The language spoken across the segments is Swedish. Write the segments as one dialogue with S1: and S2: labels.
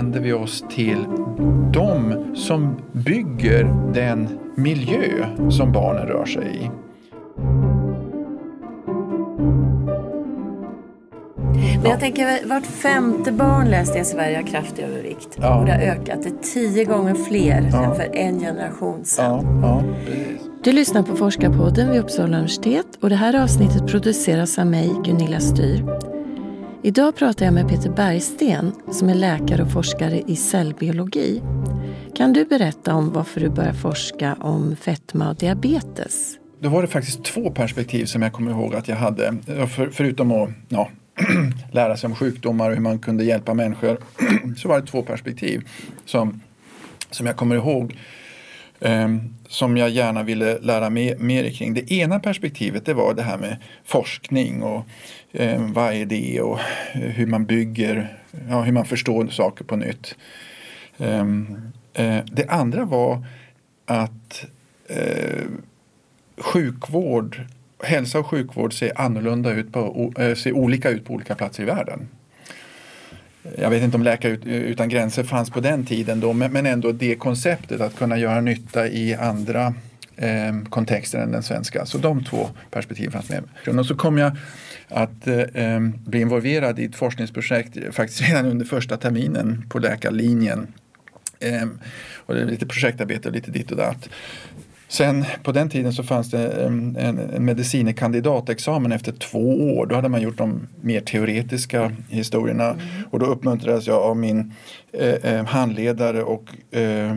S1: vänder vi oss till de som bygger den miljö som barnen rör sig i.
S2: Men jag tänker, vart femte barn läste jag i Sverige har kraftig övervikt. Ja. Och det har ökat till tio gånger fler ja. än för en generation sedan. Ja. du lyssnar på Forskarpodden vid Uppsala universitet och det här avsnittet produceras av mig, Gunilla Styr. Idag pratar jag med Peter Bergsten som är läkare och forskare i cellbiologi. Kan du berätta om varför du började forska om fetma och diabetes?
S1: Då var det faktiskt två perspektiv som jag kommer ihåg att jag hade. För, förutom att ja, lära sig om sjukdomar och hur man kunde hjälpa människor så var det två perspektiv som, som jag kommer ihåg eh, Ehm, som jag gärna ville lära mig mer kring. Det ena perspektivet det var det här med forskning och eh, vad är det och hur man bygger, ja, hur man förstår saker på nytt. Eh, eh det andra var att eh, sjukvård hälsa och sjukvård ser annorlunda ut på, eh, ser olika ut på olika platser i världen. Jag vet inte om Läkare utan gränser fanns på den tiden då, men ändå det konceptet att kunna göra nytta i andra eh, kontexter än den svenska. Så de två perspektiven fanns med. Och så kom jag att eh, bli involverad i ett forskningsprojekt faktiskt redan under första terminen på läkarlinjen. Eh, och det är lite projektarbete och lite ditt och datt. Sen på den tiden så fanns det en, en medicinekandidatexamen efter två år. Då hade man gjort de mer teoretiska historierna mm. och då uppmuntrades jag av min eh, eh, handledare och eh,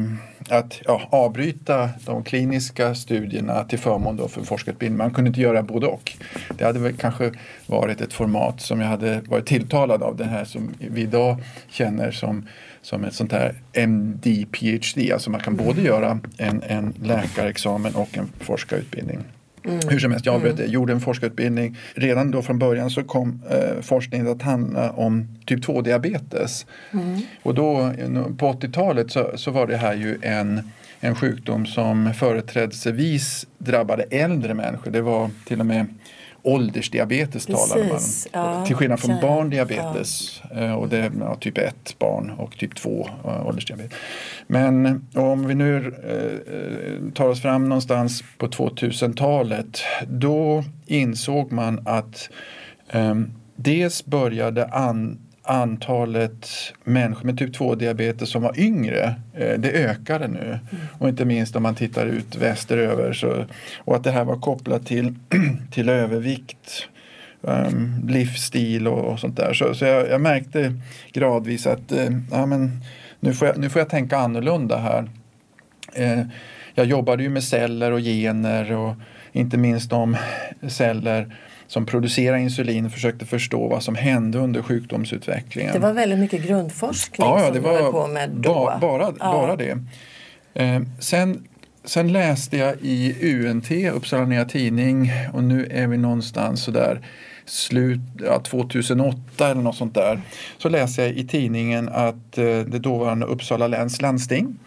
S1: att ja, avbryta de kliniska studierna till förmån då för forskarutbildning. Man kunde inte göra både och. Det hade väl kanske varit ett format som jag hade varit tilltalad av, det här som vi idag känner som som ett sånt här MD-PhD. Alltså man kan både göra en, en läkarexamen och en forskarutbildning. Mm. Hur som helst, jag avbröt det. Mm. Gjorde en forskarutbildning. Redan då från början så kom eh, forskningen att handla om typ 2-diabetes. Mm. Och då på 80-talet så, så var det här ju en en sjukdom som företrädesvis drabbade äldre människor. Det var till och med åldersdiabetes Precis, talade man ja, Till skillnad från barndiabetes. Ja. Eh, och det är ja, typ 1 barn och typ 2 uh, åldersdiabetes. Men om vi nu uh, tar oss fram någonstans på 2000-talet. Då insåg man att um, dels började an, antalet människor med typ 2-diabetes som var yngre, eh, det ökade nu. Mm. Och inte minst om man tittar ut västeröver. Så, och att det här var kopplat till, till övervikt, um, livsstil och, och, sånt där. Så, så jag, jag märkte gradvis att uh, ja, men, nu, får jag, nu får jag tänka annorlunda här. Uh, jag jobbade ju med celler och gener och inte minst de celler som producerar insulin försökte förstå vad som hände under sjukdomsutvecklingen.
S2: Det var väldigt mycket grundforskning ja, ja, det som var du höll på med då.
S1: Ba, bara, ja. bara det. Eh, sen, sen läste jag i UNT, Uppsala Nya Tidning, och nu är vi någonstans sådär slut, ja, 2008 eller något sånt där. Så läste jag i tidningen att eh, det dåvarande Uppsala läns landsting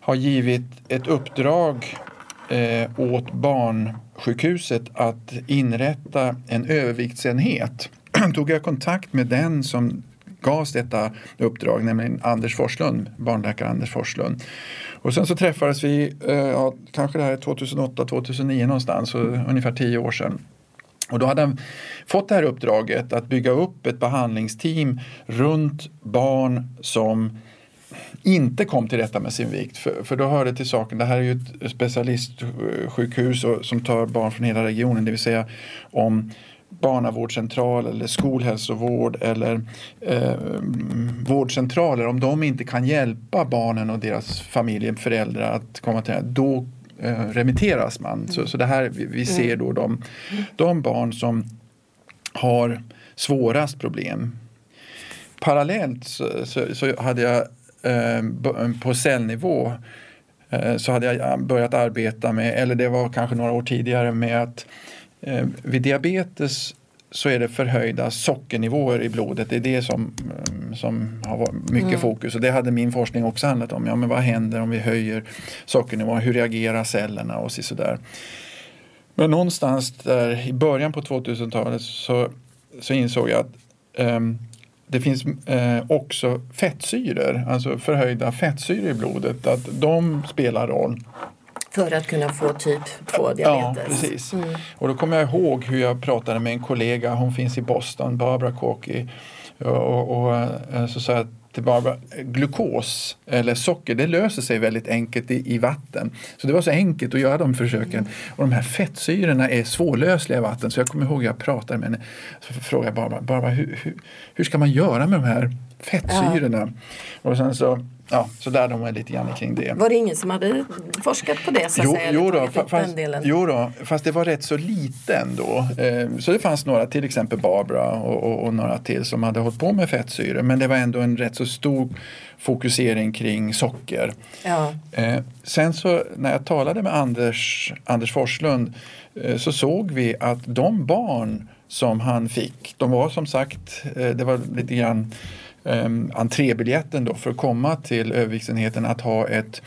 S1: har givit ett uppdrag eh, åt barnsjukhuset att inrätta en överviktsenhet. tog jag kontakt med den som gavs detta uppdrag, nämligen Anders Forslund, barnläkare Anders Forslund. Och sen så träffades vi, eh, ja, kanske det här är 2008-2009 någonstans, så ungefär tio år sedan. Och då hade han fått det här uppdraget att bygga upp ett behandlingsteam runt barn som inte kom till rätta med sin vikt. För, för då hörde till saken, det här är ju ett specialistsjukhus som tar barn från hela regionen, det vill säga om barnavårdscentral eller skolhälsovård eller eh, vårdcentraler, om de inte kan hjälpa barnen och deras familjer, föräldrar att komma till det, då eh, remitteras man. Så, så det här, vi, vi ser då de, de barn som har svårast problem. Parallellt så, så, så hade jag på cellnivå eh, så hade jag börjat arbeta med, eller det var kanske några år tidigare, med att eh, vid diabetes så är det förhöjda sockernivåer i blodet. Det är det som, mm, som har varit mycket mm. fokus. Och det hade min forskning också handlat om. Ja, men vad händer om vi höjer sockernivån? Hur reagerar cellerna? och sådär. Men någonstans där i början på 2000-talet så, så insåg jag att um, det finns eh, också fettsyror, alltså förhöjda fettsyror i blodet, att de spelar roll.
S2: För att kunna få typ 2-diabetes? Ja,
S1: precis. Mm. Och då kommer jag ihåg hur jag pratade med en kollega, hon finns i Boston, Barbara Corky. Och, och, och eh, så sa jag till Barbara, glukos eller socker det löser sig väldigt enkelt i, i, vatten. Så det var så enkelt att göra de försöken. Och de här fettsyrorna är svårlösliga i vatten. Så jag kommer ihåg att jag pratade med henne. Så frågade jag Barbara, Barbara hur, hur, hur ska man göra med de här fettsyrorna? Ja. Och sen så ja, så lärde de mig lite grann kring det.
S2: Var det ingen som hade forskat på det? Så jo, säga, jo, då,
S1: fast, jo då, fast det var rätt så lite ändå. Eh, så det fanns några, till exempel Barbara och, och, och, några till som hade hållit på med fettsyror. Men det var ändå en rätt så stor fokusering kring socker. Ja. Eh, sen så när jag talade med Anders, Anders Forslund eh, så såg vi att de barn som han fick, de var som sagt, det var lite grann um, entrébiljetten då för att komma till överviktsenheten att ha ett,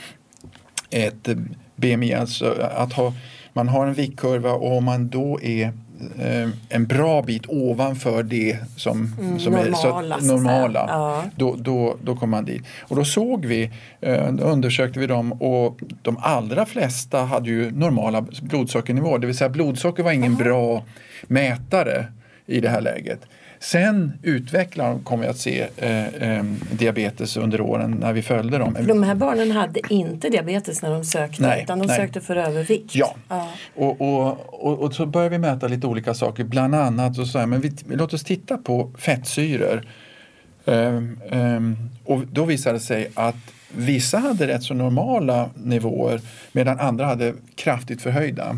S1: ett BMI, alltså att ha, man har en viktkurva och om man då är eh, en bra bit ovanför det som, mm, som normala, är så, normala ja. då, då, då kommer man dit. Och då såg vi, eh, då undersökte vi dem och de allra flesta hade ju normala blodsockernivåer, det vill säga blodsocker var ingen Aha. bra mätare i det här läget. Sen utvecklar kommer vi att se eh, eh, diabetes under åren när vi följde dem.
S2: De här barnen hade inte diabetes när de sökte nej, utan de nej. sökte för övervikt?
S1: Ja, ja. Och, och, och, och, så började vi mäta lite olika saker. Bland annat så jag, men vi, låt oss titta på fettsyror. Um, um, och då visade det sig att vissa hade rätt så normala nivåer medan andra hade kraftigt förhöjda.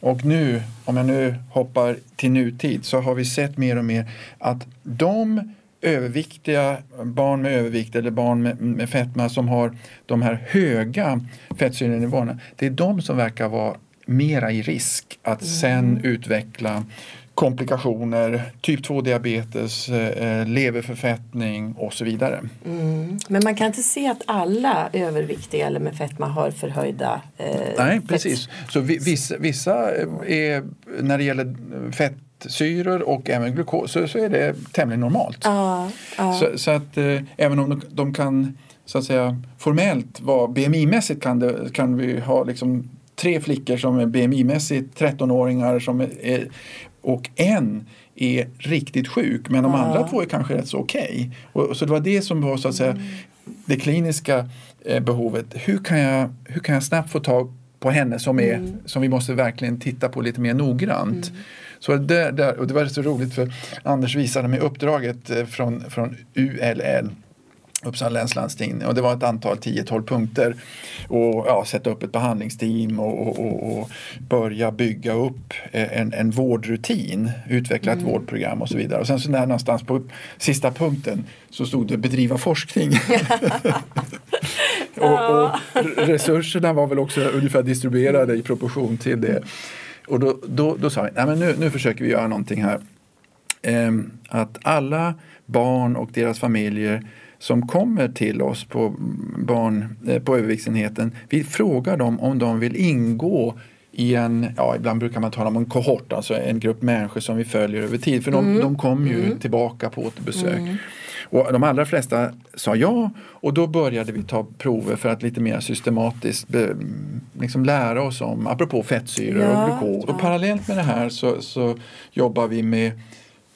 S1: Och nu, om jag nu hoppar till nutid, så har vi sett mer och mer att de överviktiga barn med övervikt eller barn med, med fetma som har de här höga fettsyrenivåerna, det är de som verkar vara mera i risk att sen mm. utveckla komplikationer, typ 2-diabetes, eh, leverförfettning och så vidare.
S2: Mm. Men man kan inte se att alla överviktiga eller med fetma har förhöjda
S1: eh, Nej, precis. Så vissa, vissa är, när det gäller fettsyror och även glukos så, så är det tämligen normalt. Ah, ah. Så, så, att eh, även om de, de, kan så att säga formellt vara BMI-mässigt kan, det, kan vi ha liksom tre flickor som är BMI-mässigt 13-åringar som är och en är riktigt sjuk men de ja. andra två är kanske rätt så okej. Okay. så det var det som var så att säga mm. det kliniska eh, behovet. Hur kan, jag, hur kan jag snabbt få tag på henne som, är, mm. som vi måste verkligen titta på lite mer noggrant. Mm. Så det, där, och det var så roligt för Anders visade mig uppdraget eh, från, från ULL Uppsala läns landsting och det var ett antal 10-12 punkter. Och ja, sätta upp ett behandlingsteam och, och, och, och börja bygga upp en, en vårdrutin, utveckla mm. ett vårdprogram och så vidare. Och sen så där någonstans på sista punkten så stod det bedriva forskning. och, och, resurserna var väl också ungefär distribuerade i proportion till det. Och då, då, då sa vi, Nej, men nu, nu försöker vi göra någonting här. Ehm, att alla barn och deras familjer som kommer till oss på, barn, eh, på överviktsenheten, vi frågar dem om de vill ingå i en, ja ibland brukar man tala om en kohort, alltså en grupp människor som vi följer över tid. För de, mm. de kommer ju mm. tillbaka på återbesök. Mm. Och de allra flesta sa ja och då började vi ta prover för att lite mer systematiskt be, liksom lära oss om, apropå fettsyror ja, och glukos. Och parallellt med det här så, så jobbar vi med,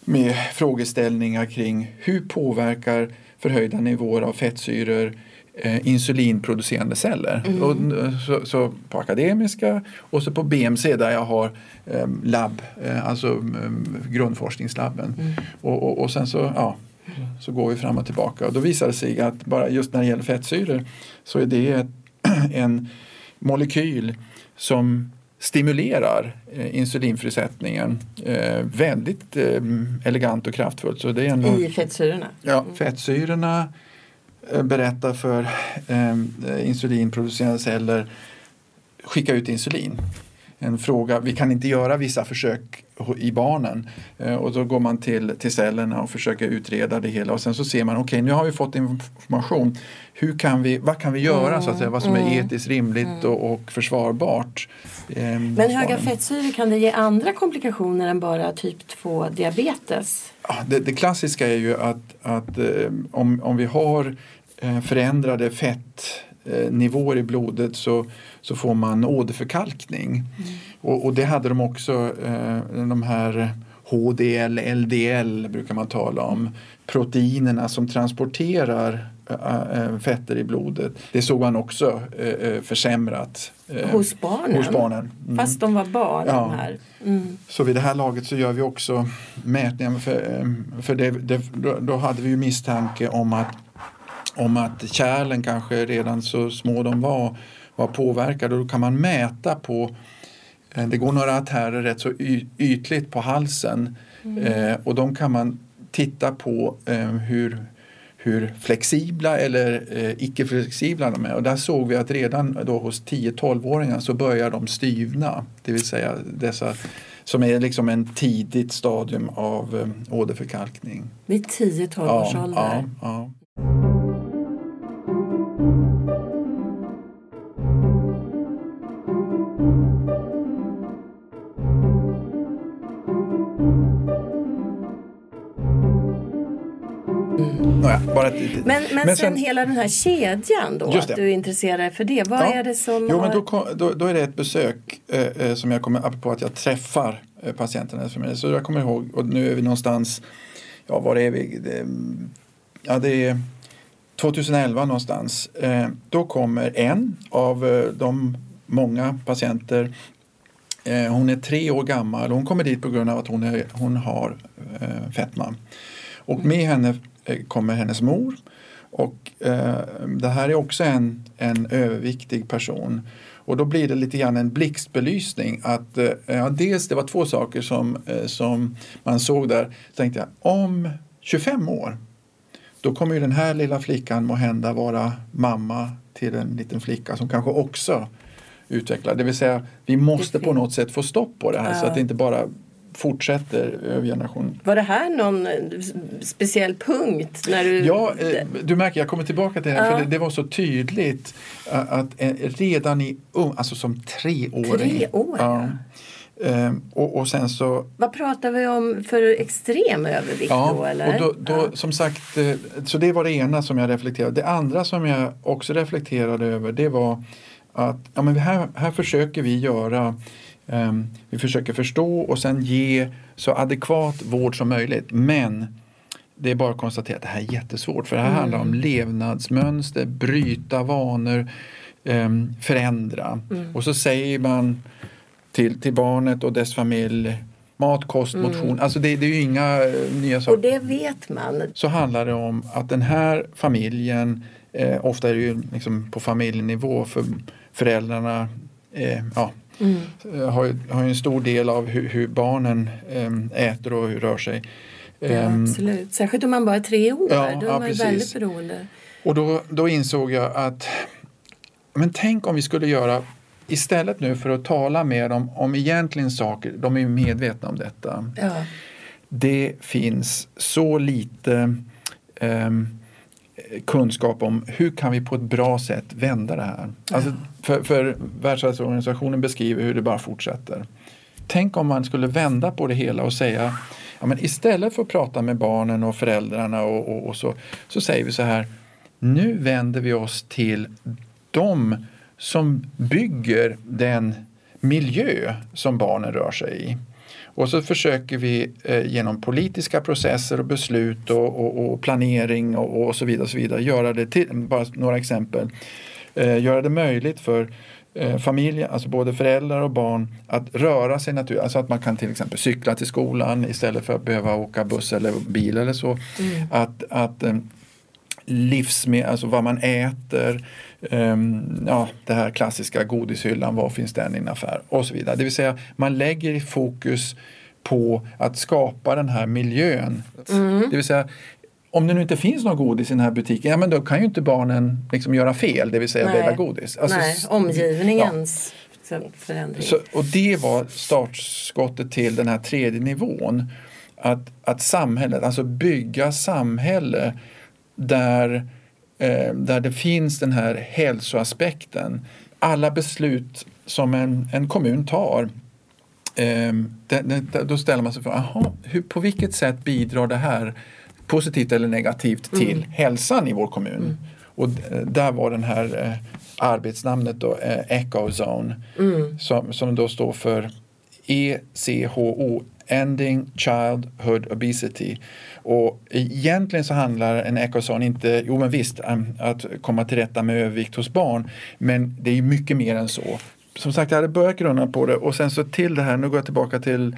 S1: med frågeställningar kring hur påverkar förhöjda nivåer av fettsyror eh, insulinproducerande celler. Mm. Och, så, så, på akademiska och så på BMC där jag har eh, labb, eh, alltså eh, grundforskningslabben. Mm. Och, och, och, sen så, ja, så går vi fram och tillbaka och då visar det sig att bara just när det gäller fettsyror så är det ett, en molekyl som stimulerar eh, insulinfrisättningen eh, väldigt eh, elegant och kraftfullt. Så det är
S2: ändå, I fettsyrorna?
S1: Ja, mm. fettsyrorna berättar för insulinproducerande celler skicka ut insulin. En fråga. Vi kan inte göra vissa försök i barnen. Eh, och då går man till, till cellerna och försöker utreda det hela och sen så ser man okej okay, nu har vi fått information. Hur kan vi, vad kan vi göra mm, så att säga, vad som är mm. etiskt rimligt mm. och, och, försvarbart.
S2: Eh, Men höga fettsyror kan det ge andra komplikationer än bara typ 2 diabetes?
S1: Ja, det, det klassiska är ju att, att eh, om, om vi har eh, förändrade fettnivåer i blodet så, så får man åderförkalkning. Mm. Och, och, det hade de också, eh, de här HDL, LDL brukar man tala om, proteinerna som transporterar fetter i blodet. Det såg man också försämrat.
S2: Hos barnen?
S1: Hos barnen.
S2: Mm. Fast de var barn? Ja. Här.
S1: Mm. Så vid det här laget så gör vi också mätningar. För, för det, det, då hade vi ju misstanke om att, om att kärlen kanske redan så små de var var påverkade. Då kan man mäta på det går några artärer rätt så ytligt på halsen mm. eh, och de kan man titta på eh, hur, hur flexibla eller eh, icke-flexibla de är. Och där såg vi att redan då hos 10-12-åringar så börjar de styvna. Det vill säga dessa som är liksom en tidigt stadium av eh, åderförkalkning.
S2: Vid 10-12 års ålder?
S1: Ja, ja.
S2: Men, men, men sen, sen, hela den här kedjan då, att du är intresserad för det. Vad ja. är det som
S1: jo, har... men då, då, då, är det ett besök eh, eh som jag kommer, apropå att jag träffar eh, patienterna. Så jag kommer ihåg, och nu är vi någonstans, ja var är vi? Det, ja, det är 2011 någonstans. Eh, då kommer en av eh, de många patienter eh, hon är tre år gammal och hon kommer dit på grund av att hon, är, hon har eh, fetma. Och med henne Eh, kommer hennes mor. Och eh, det här är också en, en överviktig person. Och då blir det lite grann en blixtbelysning. Att, eh, dels det var två saker som, eh, som man såg där. Så tänkte jag, om 25 år då kommer ju den här lilla flickan må hända vara mamma till en liten flicka som kanske också utvecklar. Det vill säga, vi måste på något sätt få stopp på det här ja. så att det inte bara fortsätter över generationer.
S2: Var det här någon eh, speciell punkt? När du...
S1: Ja, eh, du märker, jag kommer tillbaka till det, ja. för det, det, var så tydligt att redan i alltså som treåring.
S2: Tre år? Ja.
S1: Um, och, och, sen så...
S2: Vad pratar vi om för extrem övervikt ja, då? Eller?
S1: Och då, då ja. som sagt, så det var det ena som jag reflekterade. Det andra som jag också reflekterade över det var att ja, men här, här försöker vi göra vi försöker förstå och sen ge så adekvat vård som möjligt. Men det är bara att konstatera att det här är jättesvårt för det här mm. handlar om levnadsmönster, bryta vanor, um, förändra. Mm. Och så säger man till, till barnet och dess familj mat, kost, mm. motion. Alltså det, det, är ju inga uh, nya saker.
S2: Och det vet man.
S1: Så handlar det om att den här familjen, eh, ofta är det ju liksom på familjenivå för föräldrarna, eh, ja, Mm. Har, har en stor del av hur, hur barnen äm, äter och hur rör sig.
S2: Ja, ehm, absolut, särskilt om man bara är tre år. Ja, då är ja, man precis. väldigt beroende.
S1: Och då, då insåg jag att men tänk om vi skulle göra istället nu för att tala med dem om egentligen saker, de är medvetna om detta. Ja. Det finns så lite um, kunskap om hur kan vi på ett bra sätt vända det här. Alltså, för, för Världshälsoorganisationen beskriver hur det bara fortsätter. Tänk om man skulle vända på det hela och säga ja, men istället för att prata med barnen och föräldrarna och, och, och så, så säger vi så här nu vänder vi oss till de som bygger den miljö som barnen rör sig i. Och så försöker vi eh, genom politiska processer och beslut och, och, och planering och, och, så vidare, och så vidare göra det till, bara några exempel, eh, göra det möjligt för eh, familjen, alltså både föräldrar och barn, att röra sig naturligt. Alltså att man kan till exempel cykla till skolan istället för att behöva åka buss eller bil eller så. Mm. Att, att eh, livsmedel, alltså vad man äter, um, ja, det här klassiska godishyllan, var finns den i en affär och så vidare. Det vill säga man lägger fokus på att skapa den här miljön. Mm. Det vill säga om det nu inte finns någon godis i den här butiken, ja men då kan ju inte barnen liksom göra fel, det vill säga välja godis.
S2: Alltså, Nej, omgivningens
S1: Så, och det var startskottet till den här tredje nivån. Att, att samhället, alltså bygga samhälle där, eh, där det finns den här hälsoaspekten. Alla beslut som en, en kommun tar eh, det, det, då ställer man sig frågan, på vilket sätt bidrar det här positivt eller negativt till mm. hälsan i vår kommun? Mm. Och där var den här eh, arbetsnamnet då, eh, Echozone, mm. som, som då står för ECHO, Ending Childhood Obesity. Och egentligen så handlar en ecozone inte, jo men visst, att komma till rätta med övervikt hos barn, men det är mycket mer än så. Som sagt, jag hade börjat grunna på det och sen så till det här, nu går jag tillbaka till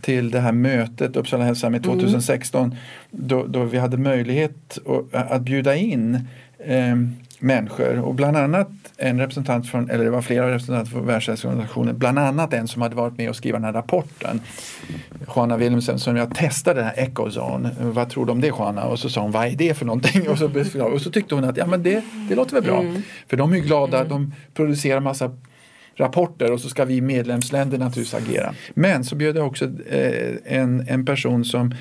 S1: till det här mötet Uppsala hälsa med 2016 mm. då, då vi hade möjlighet att, att bjuda in eh, människor och bland annat en representant från, eller det var flera representanter från Världshälsoorganisationen, bland annat en som hade varit med och skrivit den här rapporten. Juana Wilhelmsen som jag testade den här Ecozone. Vad tror du om det Juana? Och så sa hon, vad är det för någonting? Och så, och så tyckte hon att ja, men det, det låter väl bra. Mm. För de är glada, mm. de producerar massa rapporter och så ska vi medlemsländer naturligtvis agera. Men så bjöd jag också eh, en, en person som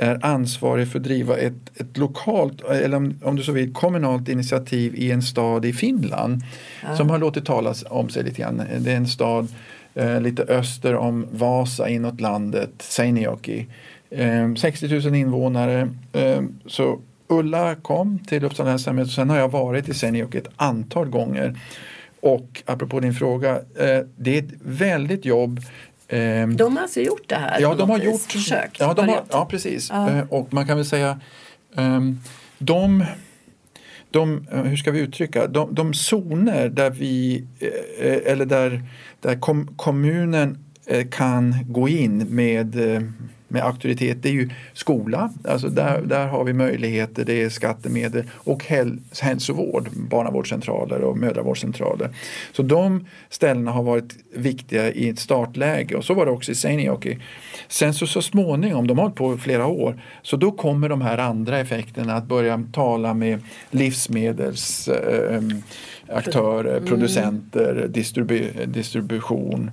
S1: är ansvarig för att driva ett, ett lokalt, eller om, om, du så vill, kommunalt initiativ i en stad i Finland ja. som har låtit talas om sig lite grann. Det är en stad eh, lite öster om Vasa inåt landet, Seinäjoki. Eh, 60 000 invånare. Eh, så Ulla kom till Uppsala Hälsosamhälle och sen har jag varit i Seinäjoki ett antal gånger. Och apropå din fråga, eh, det är ett väldigt jobb
S2: de har alltså gjort det här?
S1: Ja, de har gjort försök. Ja, de har, ja precis. Ja. Eh, och man kan väl säga um, de, de, eh, hur ska vi uttrycka, de, de zoner där vi, eh, eller där, där kom, kommunen kan gå in med med auktoritet det är ju skola, alltså där, där har vi möjligheter, det är skattemedel och häl, hälsovård, barnavårdscentraler och mödravårdscentraler. Så de ställena har varit viktiga i ett startläge och så var det också i Seinäjoki. Sen så, så småningom, de har hållit på flera år, så då kommer de här andra effekterna att börja tala med livsmedelsaktörer, eh, producenter, distribu distribution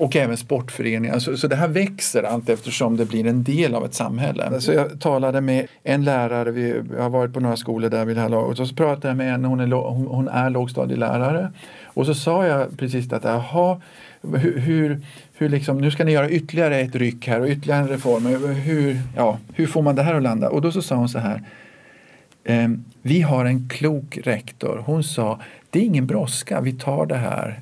S1: och även sportföreningar. Så, så det här växer allt eftersom det blir en del av ett samhälle. Så jag talade med en lärare, vi har varit på några skolor där vid det här laget, och så pratade jag med en, hon är, hon, hon är lågstadielärare. Och så sa jag precis att jaha, hur, hur, hur liksom, nu ska ni göra ytterligare ett ryck här och ytterligare en reform. Hur, ja, hur får man det här att landa? Och då så sa hon så här. Ehm, vi har en klok rektor. Hon sa det är ingen brådska, vi tar det här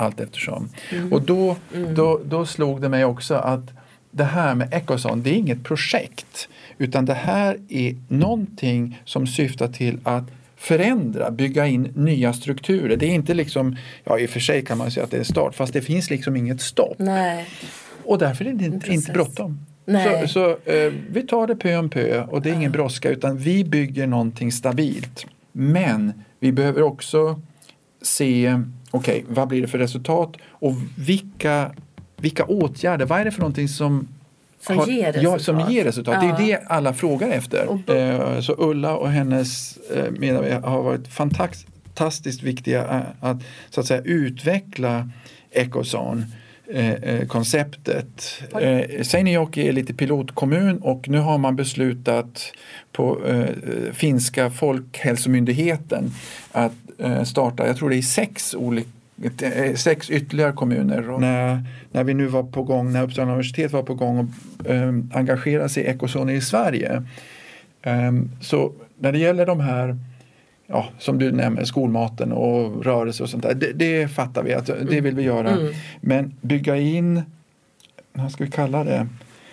S1: allt eftersom. Mm. Och då, mm. då, då slog det mig också att det här med Ecoson, det är inget projekt utan det här är någonting som syftar till att förändra, bygga in nya strukturer. Det är inte liksom, ja i och för sig kan man säga att det är start, fast det finns liksom inget stopp.
S2: Nej.
S1: Och därför är det inte, inte bråttom. Så, så eh, vi tar det pö om pö och det är ingen brådska utan vi bygger någonting stabilt. Men vi behöver också se okej, okay, vad blir det för resultat och vilka, vilka åtgärder, vad är det för någonting som
S2: som, har, ger resultat. Ja,
S1: som ger resultat. Ja. Det är det alla frågar efter. Och, eh, så Ulla och hennes eh, medarbetare har varit fantastiskt viktiga eh, att, så att säga, utveckla Ecozone eh, eh, konceptet. Eh, Seinäjoki är lite pilotkommun och nu har man beslutat på eh, finska folkhälsomyndigheten att Eh, starta, jag tror det är sex olika eh, sex ytterligare kommuner. Och när, när vi nu var på gång, när Uppsala universitet var på gång att um, engagera sig i ekozoner i Sverige. Så när det gäller de här, ja, som du nämner, skolmaten och rörelse och sånt där, det, det fattar vi att det vill vi göra. Mm. Men bygga in, vad ska vi kalla det,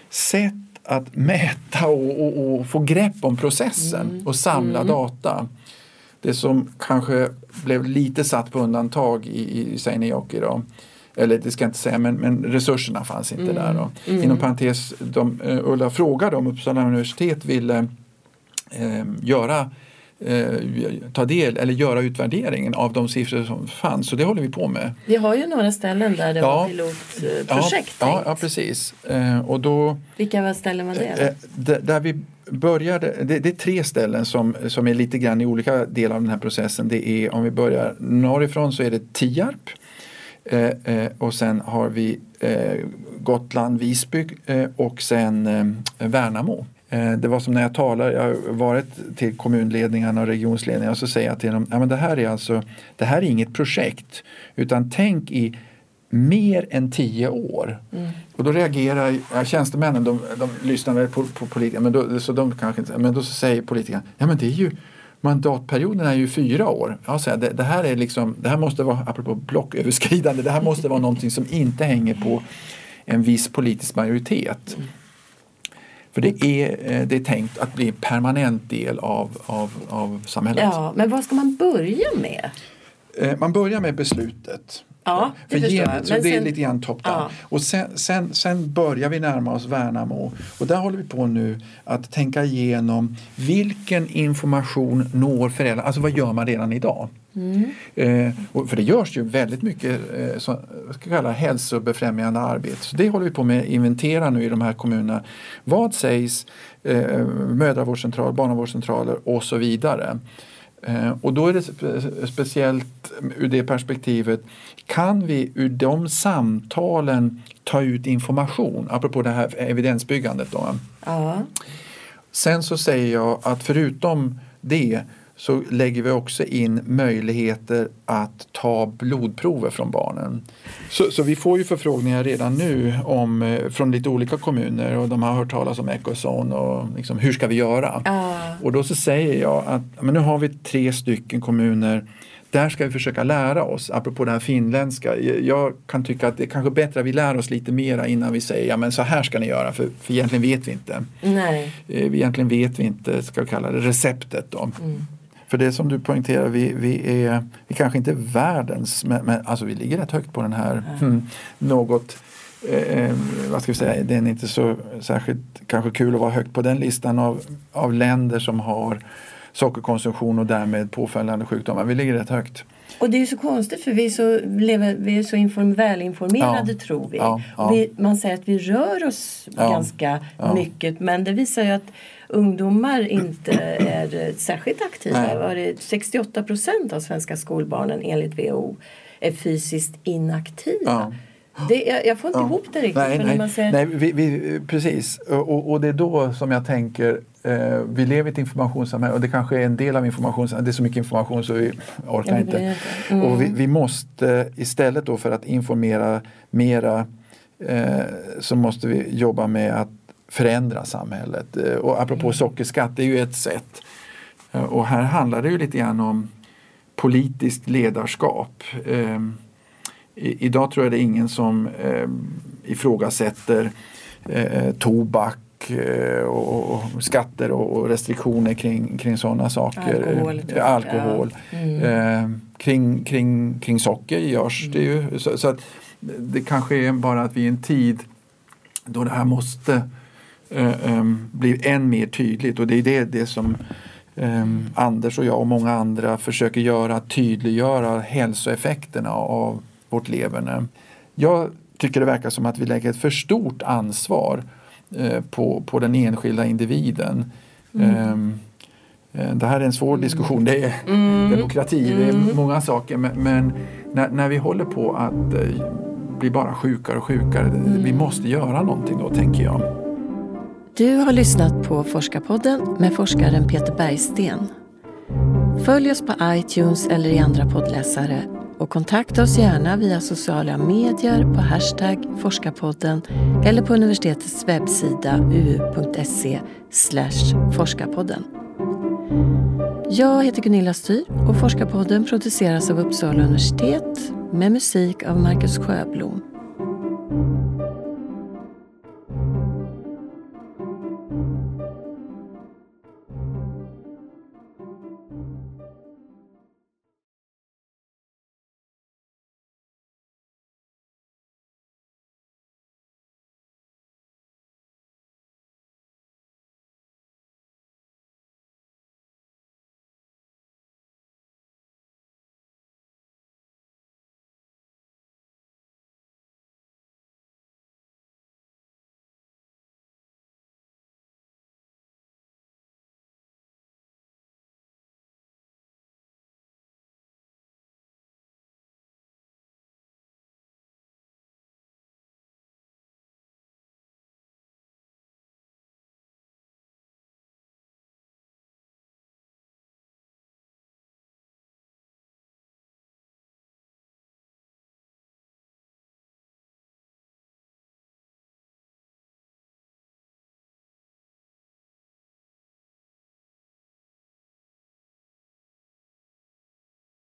S1: sätt att mäta och, och, och få grepp om processen mm. och samla mm. data det som kanske blev lite satt på undantag i, i Seinäjoki då, eller det ska jag inte säga, men, men resurserna fanns inte mm. där. Då. Mm. Inom parentes, de, uh, Ulla frågade om Uppsala universitet ville uh, göra ta del eller göra utvärderingen av de siffror som fanns. Så det håller vi på med.
S2: Vi har ju några ställen där det ja, var pilotprojekt.
S1: Ja, ja, precis. och då,
S2: Vilka ställen var det?
S1: där vi började, det, det, är tre ställen som, som är lite grann i olika delar av den här processen. Det är om vi börjar norrifrån så är det Tierp. Eh, eh, och sen har vi eh, Gotland, Visby eh, och sen eh, Värnamo. Eh, det var som när jag talar, jag har varit till kommunledningarna och regionsledningarna och så säger jag till dem, ja, men det här är alltså, det här är inget projekt utan tänk i mer än tio år. Mm. Och då reagerar ja, tjänstemännen, de, de lyssnar väl på, på politikerna, men då, så de kanske inte, men då säger politikerna, ja men det är ju mandatperioden är ju fyra år. Ja, så det, det, här är liksom, det här måste vara, apropå blocköverskridande, det här måste vara någonting som inte hänger på en viss politisk majoritet. Mm. För det är, eh, det är tänkt att bli en permanent del av, av, av samhället.
S2: Ja, men vad ska man börja med?
S1: Eh, man börjar med beslutet.
S2: Ja, det För.
S1: Så det är lite grann top down. Ja. Och sen, sen, sen börjar vi närma oss Värnamo. Och där håller vi på nu att tänka igenom vilken information når föräldrar? Alltså vad gör man redan idag? Mm. Eh, för det görs ju väldigt mycket eh, så, ska kalla hälsobefrämjande arbete. Så det håller vi på med att inventera nu i de här kommunerna. Vad sägs eh, mödravårdscentral, barnavårdscentraler och så vidare. Eh, och då är det spe speciellt ur det perspektivet, kan vi ur de samtalen ta ut information, apropå det här evidensbyggandet. Då. Ja. Sen så säger jag att förutom det så lägger vi också in möjligheter att ta blodprover från barnen. Så, så vi får ju förfrågningar redan nu om, eh, från lite olika kommuner och de har hört talas om Ecozone och liksom, hur ska vi göra? Uh. Och då så säger jag att men nu har vi tre stycken kommuner där ska vi försöka lära oss, apropå det här finländska. Jag kan tycka att det är kanske bättre att vi lär oss lite mera innan vi säger ja men så här ska ni göra för, för egentligen vet vi inte.
S2: Nej.
S1: Eh, egentligen vet vi inte, ska vi kalla det, receptet då. Mm. För det som du poängterar, vi, vi är vi kanske inte är världens, men, men alltså vi ligger rätt högt på den här mm. något eh, vad ska vi säga, det är inte så särskilt kanske kul att vara högt på den listan av, av länder som har sockerkonsumtion och därmed påföljande sjukdomar. Vi ligger rätt högt.
S2: Och det är ju så konstigt för vi är så, lever, vi är så inform, välinformerade ja, tror vi. Ja, ja. Vi, man säger att vi rör oss ganska mycket men det visar ju att ungdomar inte är särskilt aktiva. Var det 68 procent av svenska skolbarnen enligt WHO är fysiskt inaktiva. Det, jag, jag, får inte ihop det riktigt.
S1: Nej, nej, man säger... nej vi, vi, precis. Och, och, det är då som jag tänker, eh, vi lever i ett informationssamhälle och det kanske är en del av informationssamhället. Det är så mycket information så vi orkar inte. Mm. Och vi, vi, måste istället då för att informera mera eh, så måste vi jobba med att förändra samhället. Eh, och apropå mm. sockerskatt, det är ju ett sätt. Eh, och här handlar det ju lite grann om politiskt ledarskap. Eh, idag tror jag det är ingen som eh, ifrågasätter eh, tobak och, och, skatter och, restriktioner kring, kring sådana saker.
S2: Alkohol.
S1: Alkohol. Mm. Eh, kring, kring, kring socker görs mm. det ju. Så, så, att det kanske är bara att vi i en tid då det här måste eh, bli än mer tydligt och det är det, det som Um, Anders och jag och många andra försöker göra, tydliggöra hälsoeffekterna av vårt leverne. Jag tycker det verkar som att vi lägger ett för stort ansvar eh, på, på den enskilda individen. Mm. Um, det här är en svår mm. diskussion, det är mm. demokrati, det är mm. många saker men, men när, när, vi håller på att uh, bli bara sjukare och sjukare, mm. vi måste göra någonting då tänker jag.
S2: Du har lyssnat på Forskarpodden med forskaren Peter Bergsten. Följ oss på iTunes eller i andra poddläsare och kontakta oss gärna via sociala medier på hashtag forskarpodden eller på universitetets webbsida uu.se forskarpodden. Jag heter Gunilla Styr och Forskarpodden produceras av Uppsala universitet med musik av Marcus Sjöblom.